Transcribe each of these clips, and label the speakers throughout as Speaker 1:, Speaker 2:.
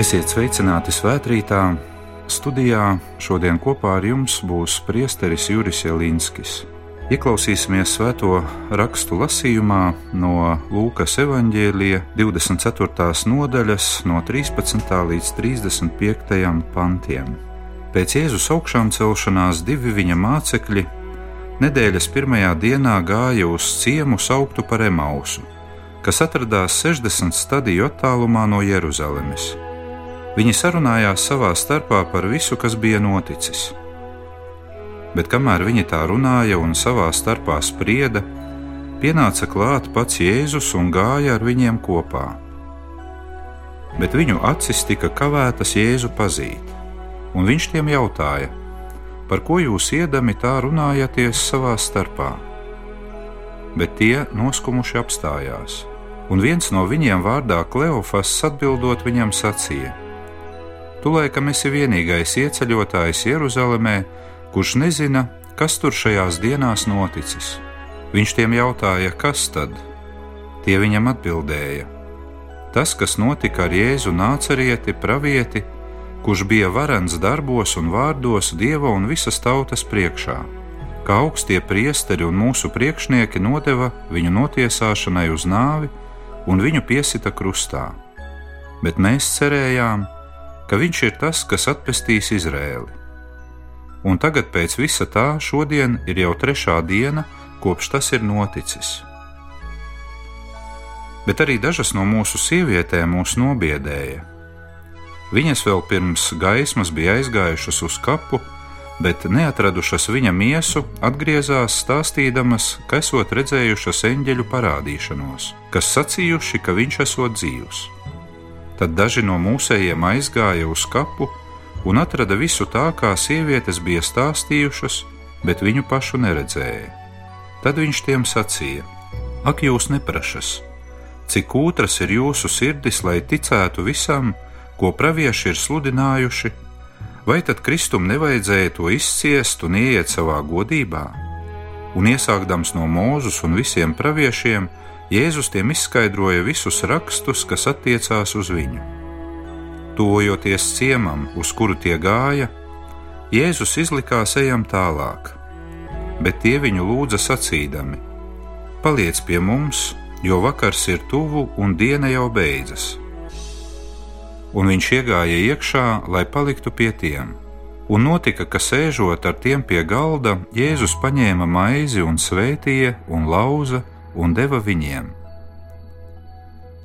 Speaker 1: Esiet sveicināti svētkrītā. Studijā šodien kopā ar jums būs priesteris Juris Jelinskis. Ieklausīsimies svēto rakstu lasījumā no Lūkas evanģēlija 24. nodaļas, no 13. līdz 35. pantiem. Pēc Jēzus augšām celšanās divi viņa mācekļi nedēļas pirmajā dienā gāja uz ciemu sauktu par Emausu, kas atradās 60 stadiju attālumā no Jeruzalemes. Viņi sarunājās savā starpā par visu, kas bija noticis. Bet kamēr viņi tā runāja un savā starpā sprieda, pienāca klāt pats Jēzus un gāja ar viņiem kopā. Bet viņu acis tika kavētas Jēzu pazīt, un viņš tiem jautāja, par ko jūs iedami tā runājaties savā starpā. Bet tie noskumuši apstājās, un viens no viņiem vārdā Kleofas atbildot viņam sacīja: Tu laikam esi vienīgais ieceļotājs Jeruzalemē, kurš nezina, kas tur šajās dienās noticis. Viņš tiem jautāja, kas tad? Tie viņam atbildēja: Tas, kas notika ar Jēzu nācerieti, pravieti, kurš bija varens darbos un vārdos Dieva un visas tautas priekšā, kā augstie priesteri un mūsu priekšnieki nodeva viņu notiesāšanai uz nāvi un viņu piesita krustā. Bet mēs cerējām, ka viņš ir tas, kas atpestīs Izrēli. Un tagad pēc visa tā šodien ir jau trešā diena, kopš tas ir noticis. Bet arī dažas no mūsu sievietēm mūs nobiedēja. Viņas vēl pirms gaismas bija aizgājušas uz kapu, bet neatradušas viņa miesu, atgriezās stāstīdamas, ka esot redzējušas eņģeļu parādīšanos, kas sacījuši, ka viņš esot dzīvs. Tad daži no mūsējiem aizgāja uz kapu un atrada visu tā, kā sievietes bija stāstījušas, bet viņu pašu neredzēja. Tad viņš tiem sacīja: Ak, jūs neprašas, cik ūtras ir jūsu sirdis, lai ticētu visam, ko pravieši ir sludinājuši, vai tad Kristum nevajadzēja to izciest un ieiet savā godībā? Un iesākdams no Mūzus un visiem praviešiem, Jēzus tiem izskaidroja visus rakstus, kas attiecās uz viņu. Tojoties ciemam, uz kuru tie gāja, Jēzus izlikās ejam tālāk, bet tie viņu lūdza sacīdami: Paliec pie mums, jo vakars ir tuvu un diena jau beidzas. Un viņš iegāja iekšā, lai paliktu pie tiem. Un notika, ka sēžot ar tiem pie galda, Jēzus paņēma maizi un svētīja un lauza un deva viņiem.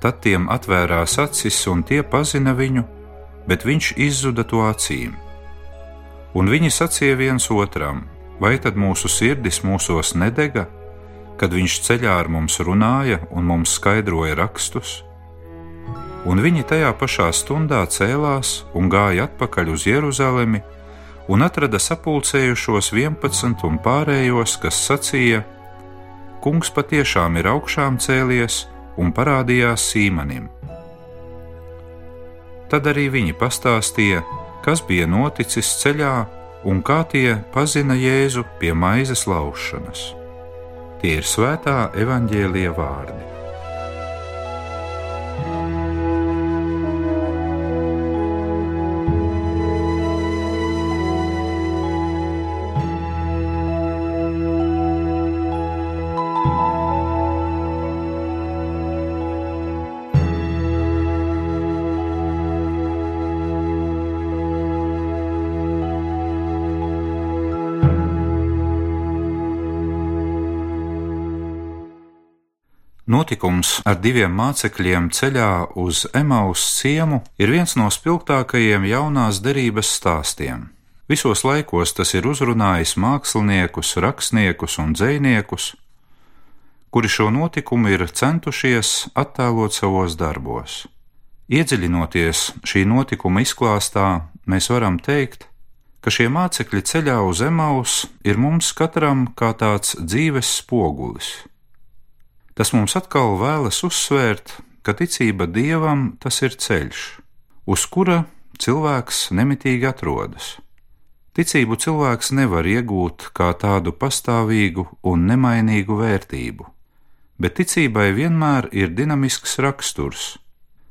Speaker 1: Tad tiem atvērās acis, un tie pazina viņu, bet viņš izzuda to acīm. Un viņi sacīja viens otram: Vai tad mūsu sirdis mūsos nedega, kad viņš ceļā ar mums runāja un mums skaidroja rakstus? Un viņi tajā pašā stundā cēlās un gāja atpakaļ uz Jeruzalemi un atrada sapulcējušos vienpadsmit un pārējos, kas sacīja: kungs patiešām ir augšām cēlies un parādījās Sīmanim. Tad arī viņi pastāstīja, kas bija noticis ceļā un kā tie pazina Jēzu pie maizes laušanas. Tie ir svētā evaņģēlīja vārdi. Notikums ar diviem mācekļiem ceļā uz Emaus ciemu ir viens no spilgtākajiem jaunās derības stāstiem. Visos laikos tas ir uzrunājis māksliniekus, rakstniekus un dziniekus, kuri šo notikumu ir centušies attēlot savos darbos. Iedziļinoties šī notikuma izklāstā, mēs varam teikt, ka šie mācekļi ceļā uz Emaus ir mums katram kā tāds dzīves spogulis. Tas mums atkal vēlas uzsvērt, ka ticība dievam tas ir ceļš, uz kura cilvēks nemitīgi atrodas. Ticību cilvēks nevar iegūt kā tādu pastāvīgu un nemainīgu vērtību, bet ticībai vienmēr ir dinamisks raksturs,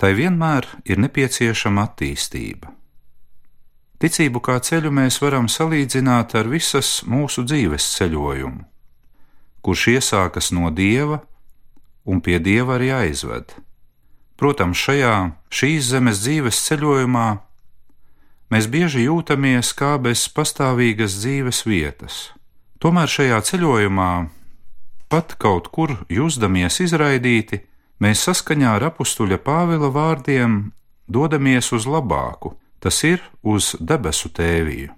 Speaker 1: tai vienmēr ir nepieciešama attīstība. Ticību kā ceļu mēs varam salīdzināt ar visas mūsu dzīves ceļojumu, kurš iesākas no dieva un pie dieva arī aizved. Protams, šajā šīs zemes dzīves ceļojumā mēs bieži jūtamies kā bez pastāvīgas dzīves vietas. Tomēr šajā ceļojumā, pat kaut kur jūtamies izraidīti, mēs saskaņā ar apstuļa Pāvila vārdiem dodamies uz labāku, tas ir uz debesu tēviju.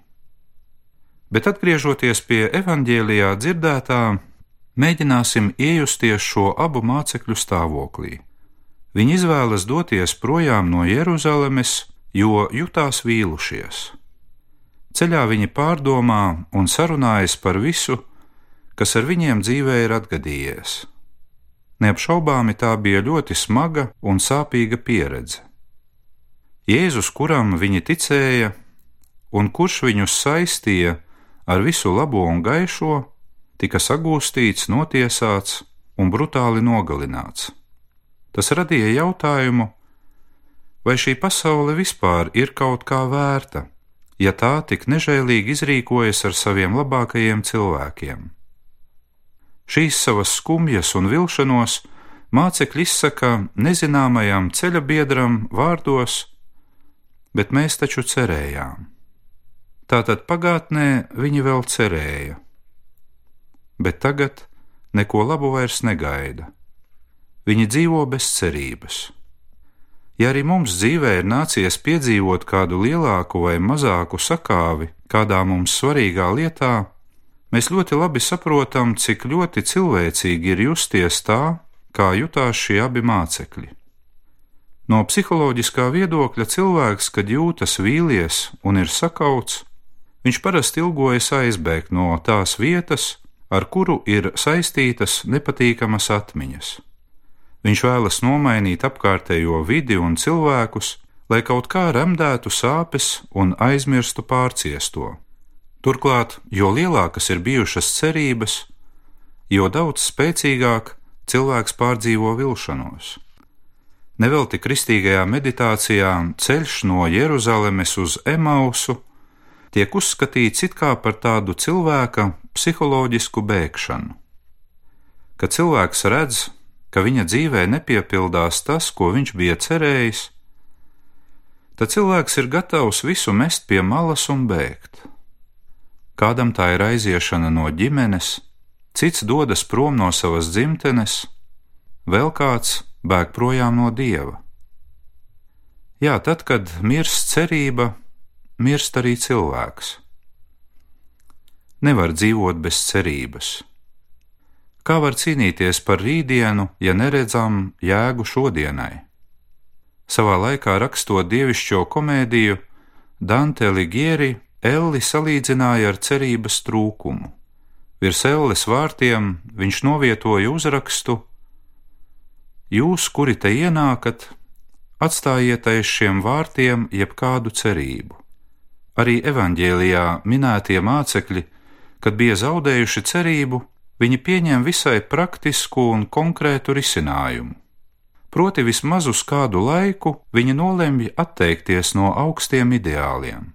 Speaker 1: Bet atgriežoties pie evaņģēlijā dzirdētā, mēģināsim iejusties šo abu mācekļu stāvoklī. Viņi izvēlas doties projām no Jeruzalemes jo jutās vīlušies. Ceļā viņi pārdomā un sarunājas par visu, kas ar viņiem dzīvē ir atgadījies. Neapšaubāmi tā bija ļoti smaga un sāpīga pieredze. Jēzus, kuram viņi ticēja, un kurš viņus saistīja ar visu labo un gaišo, tika sagūstīts, notiesāts un brutāli nogalināts. Tas radīja jautājumu, vai šī pasaule vispār ir kaut kā vērta, ja tā tik nežēlīgi izrīkojas ar saviem labākajiem cilvēkiem. Šīs savas skumjas un vilšanos mācekļi izsaka nezināmajam ceļa biedram vārdos, bet mēs taču cerējām. Tātad pagātnē viņi vēl cerēja, bet tagad neko labu vairs negaida. Viņi dzīvo bez cerības. Ja arī mums dzīvē ir nācies piedzīvot kādu lielāku vai mazāku sakāvi kādā mums svarīgā lietā, mēs ļoti labi saprotam, cik ļoti cilvēcīgi ir justies tā, kā jutās šie abi mācekļi. No psiholoģiskā viedokļa cilvēks, kad jūtas vīlies un ir sakauts, viņš parasti ilgojas aizbēgt no tās vietas, ar kuru ir saistītas nepatīkamas atmiņas. Viņš vēlas nomainīt apkārtējo vidi un cilvēkus, lai kaut kā remdētu sāpes un aizmirstu pārciesto. Turklāt, jo lielākas ir bijušas cerības, jo daudz spēcīgāk cilvēks pārdzīvo vilšanos. Nevelti kristīgajā meditācijā ceļš no Jeruzalemes uz Emausu tiek uzskatīts it kā par tādu cilvēka psiholoģisku bēgšanu. Kad cilvēks redz, ka viņa dzīvē nepiepildās tas, ko viņš bija cerējis, tad cilvēks ir gatavs visu mest pie malas un bēgt. Kādam tā ir aiziešana no ģimenes, cits dodas prom no savas dzimtenes, vēl kāds bēg projām no dieva. Jā, tad, kad mirst cerība, mirst arī cilvēks. Nevar dzīvot bez cerības. Kā var cīnīties par rītdienu, ja neredzam jēgu šodienai? Savā laikā rakstot dievišķo komēdiju, Dante Ligieri Elli salīdzināja ar cerības trūkumu. Virs elles vārtiem viņš novietoja uzrakstu: Jūs, kuri te ienākat, atstājiet aiz šiem vārtiem jebkādu cerību. Arī evanģēlijā minētie mācekļi, kad bija zaudējuši cerību, viņi pieņem visai praktisku un konkrētu risinājumu. Proti, vismaz uz kādu laiku viņi nolemj atteikties no augstiem ideāliem.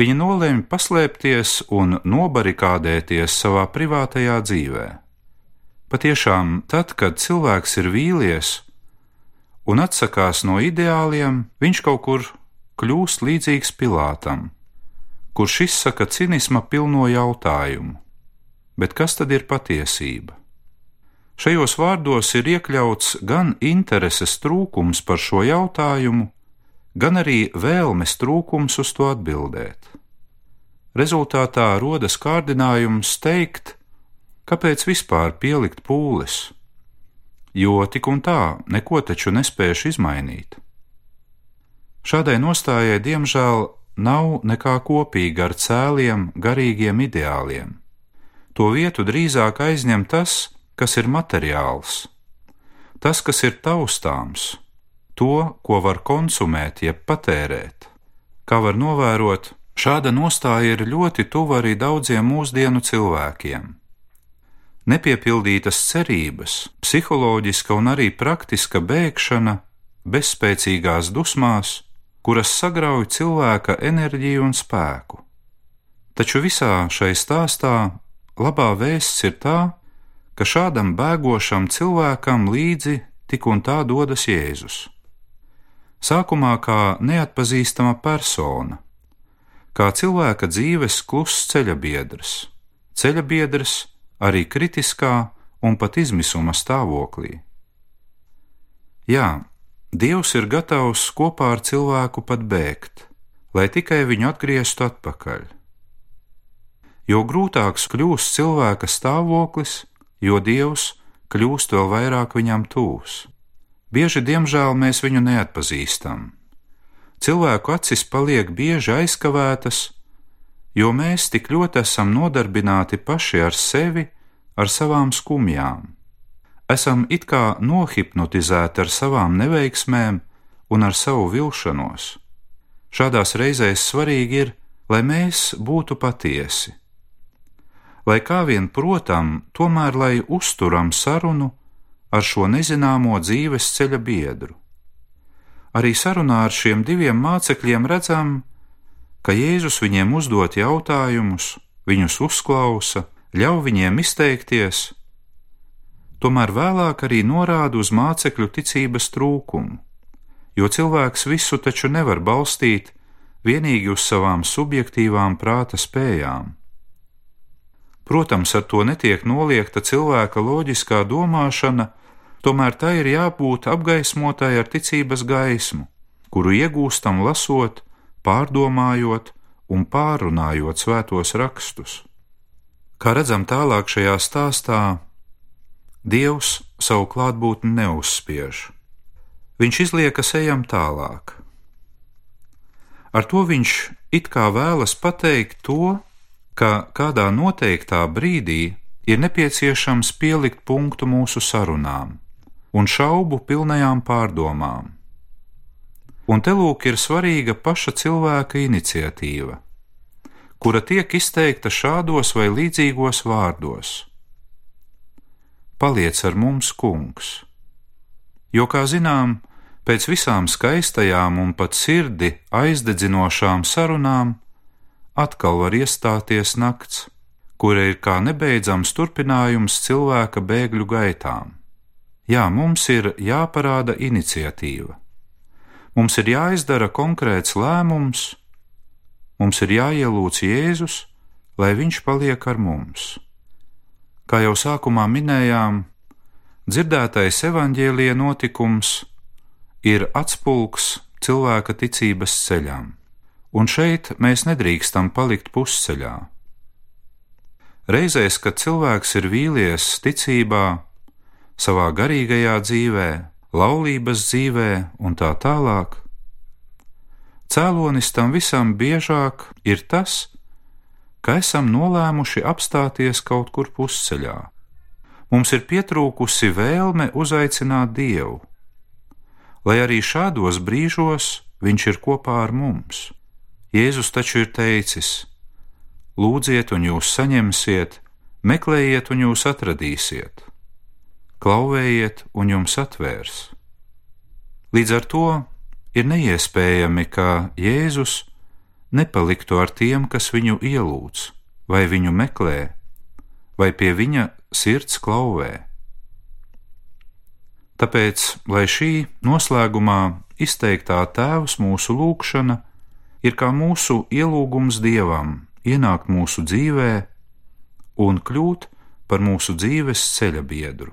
Speaker 1: Viņi nolemj paslēpties un nobarikādēties savā privātajā dzīvē. Patiešām, tad, kad cilvēks ir vīlies un atsakās no ideāliem, viņš kaut kur kļūst līdzīgs Pilātam, kurš izsaka cinisma pilno jautājumu bet kas tad ir patiesība? Šajos vārdos ir iekļauts gan intereses trūkums par šo jautājumu, gan arī vēlmes trūkums uz to atbildēt. Rezultātā rodas kārdinājums teikt, kāpēc vispār pielikt pūles, jo tik un tā neko taču nespēšu izmainīt. Šādai nostājai, diemžēl, nav nekā kopīga ar cēliem, garīgiem ideāliem. To vietu drīzāk aizņem tas, kas ir materiāls, tas, kas ir taustāms, to, ko var konsumēt, jeb patērēt. Kā var novērot, šāda nostāja ir ļoti tuva arī daudziem mūsdienu cilvēkiem. Nepiepildītas cerības, psiholoģiska un arī praktiska bēgšana, bezspēcīgās dusmās, kuras sagrauj cilvēka enerģiju un spēku. Taču visā šai stāstā labā vēsts ir tā, ka šādam bēgošam cilvēkam līdzi tik un tā dodas Jēzus sākumā kā neatpazīstama persona, kā cilvēka dzīves kluss ceļabiedrs, ceļabiedrs arī kritiskā un pat izmisuma stāvoklī. Jā, Dievs ir gatavs kopā ar cilvēku pat bēgt, lai tikai viņu atgrieztu atpakaļ. Jo grūtāks kļūst cilvēka stāvoklis, jo Dievs kļūst vēl vairāk viņam tūs. Bieži, diemžēl, mēs viņu neatpazīstam. Cilvēku acis paliek bieži aizkavētas, jo mēs tik ļoti esam nodarbināti paši ar sevi, ar savām skumjām. Esam it kā nohipnotizēti ar savām neveiksmēm un ar savu vilšanos. Šādās reizēs svarīgi ir, lai mēs būtu patiesi. Lai kā vien protam, tomēr lai uzturam sarunu ar šo nezināmo dzīves ceļa biedru. Arī sarunā ar šiem diviem mācekļiem redzam, ka Jēzus viņiem uzdot jautājumus, viņus uzklausa, ļauj viņiem izteikties, tomēr vēlāk arī norāda uz mācekļu ticības trūkumu, jo cilvēks visu taču nevar balstīt vienīgi uz savām subjektīvām prāta spējām. Protams, ar to netiek noliegta cilvēka loģiskā domāšana tomēr tai ir jābūt apgaismotai ar ticības gaismu, kuru iegūstam lasot, pārdomājot un pārunājot svētos rakstus. Kā redzam tālāk šajā stāstā, Dievs savu klātbūtni neuzspiež. Viņš izliekas ejam tālāk. Ar to viņš it kā vēlas pateikt to, ka kādā noteiktā brīdī ir nepieciešams pielikt punktu mūsu sarunām un šaubu pilnajām pārdomām. Un te lūk ir svarīga paša cilvēka iniciatīva, kura tiek izteikta šādos vai līdzīgos vārdos: Paliec ar mums, kungs! Jo, kā zinām, pēc visām skaistajām un pat sirdi aizdedzinošām sarunām atkal var iestāties nakts, kura ir kā nebeidzams turpinājums cilvēka bēgļu gaitām. Jā, mums ir jāparāda iniciatīva. Mums ir jāizdara konkrēts lēmums, mums ir jāielūdz Jēzus, lai Viņš paliek ar mums. Kā jau sākumā minējām, dzirdētais evaņģēlīja notikums ir atspulgs cilvēka ticības ceļām, un šeit mēs nedrīkstam palikt pusceļā. Reizēs, kad cilvēks ir vīlies ticībā, savā garīgajā dzīvē, laulības dzīvē un tā tālāk. Cēlonis tam visam biežāk ir tas, ka esam nolēmuši apstāties kaut kur pusceļā. Mums ir pietrūkusi vēlme uzaicināt Dievu, lai arī šādos brīžos Viņš ir kopā ar mums. Jēzus taču ir teicis: Lūdziet, un jūs saņemsiet, meklējiet, un jūs atradīsiet klauvējiet, un jums atvērs. Līdz ar to ir neiespējami, ka Jēzus nepaliktu ar tiem, kas viņu ielūdz, vai viņu meklē, vai pie viņa sirds klauvē. Tāpēc, lai šī noslēgumā izteiktā tēvs mūsu lūgšana ir kā mūsu ielūgums dievam, ienākt mūsu dzīvē un kļūt par mūsu dzīves ceļa biedru.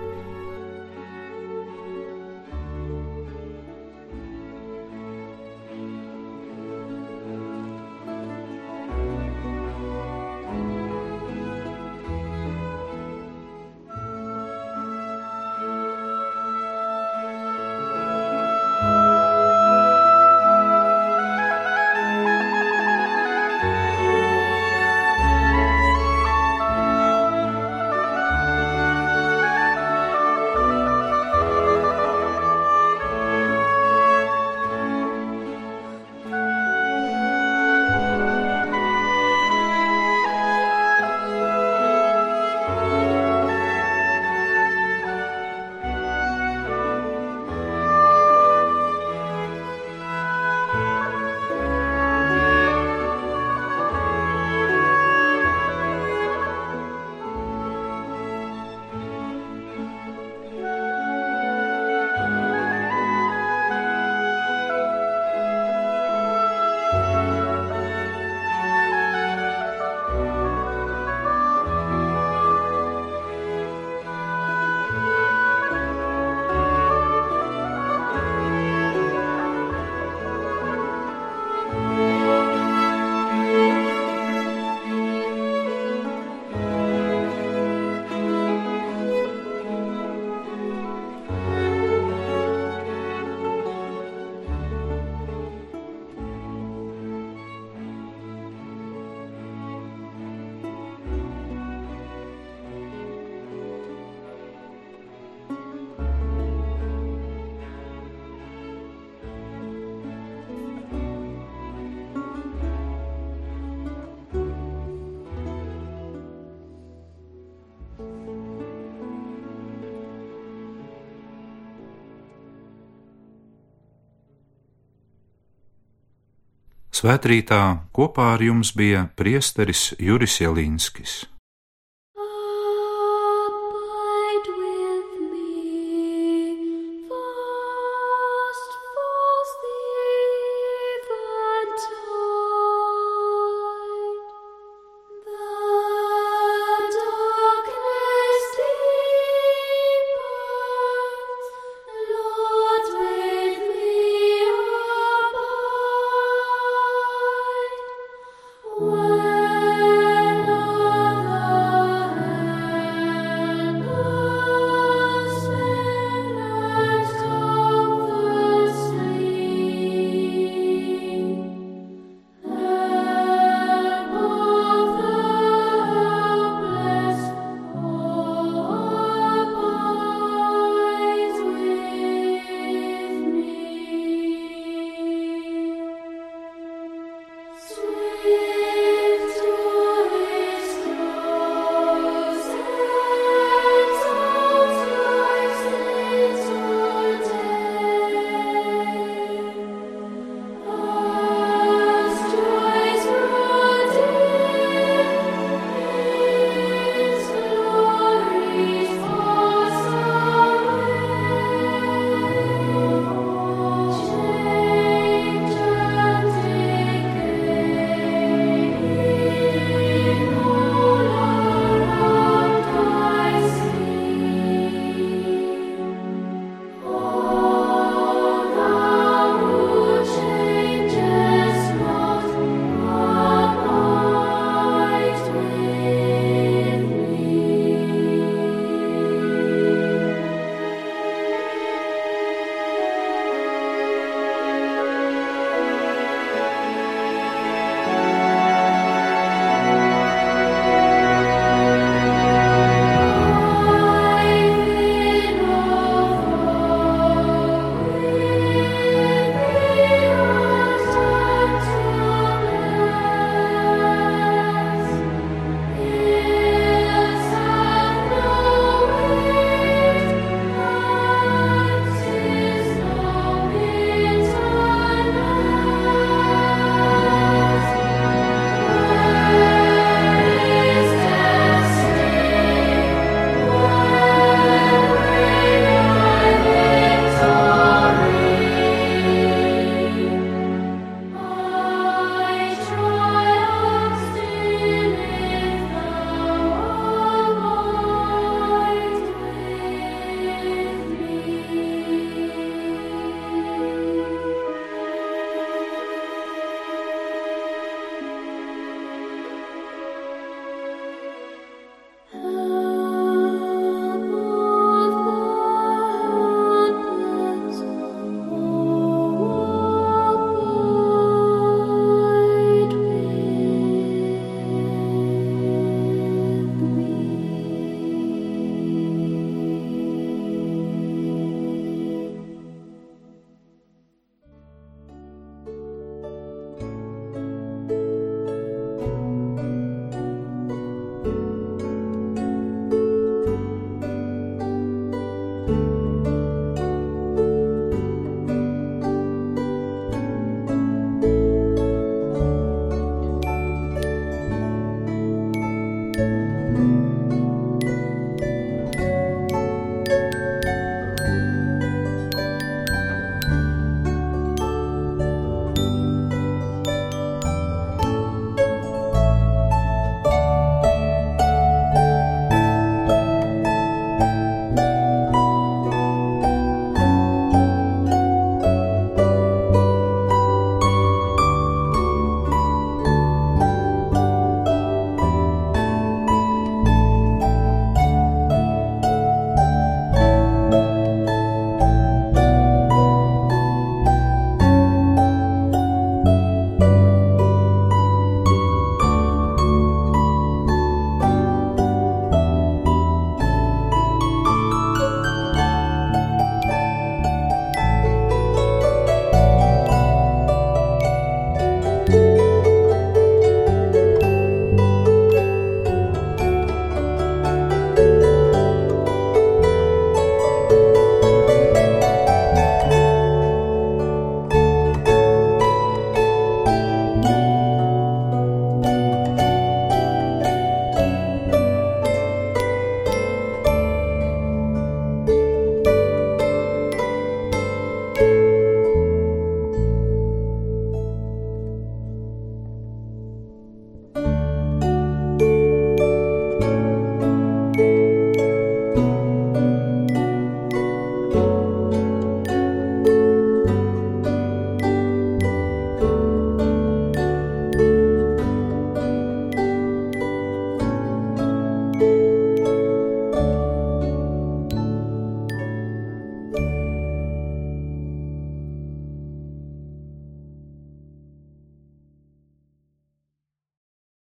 Speaker 1: Svētrītā kopā ar jums bija priesteris Juris Jelinskis.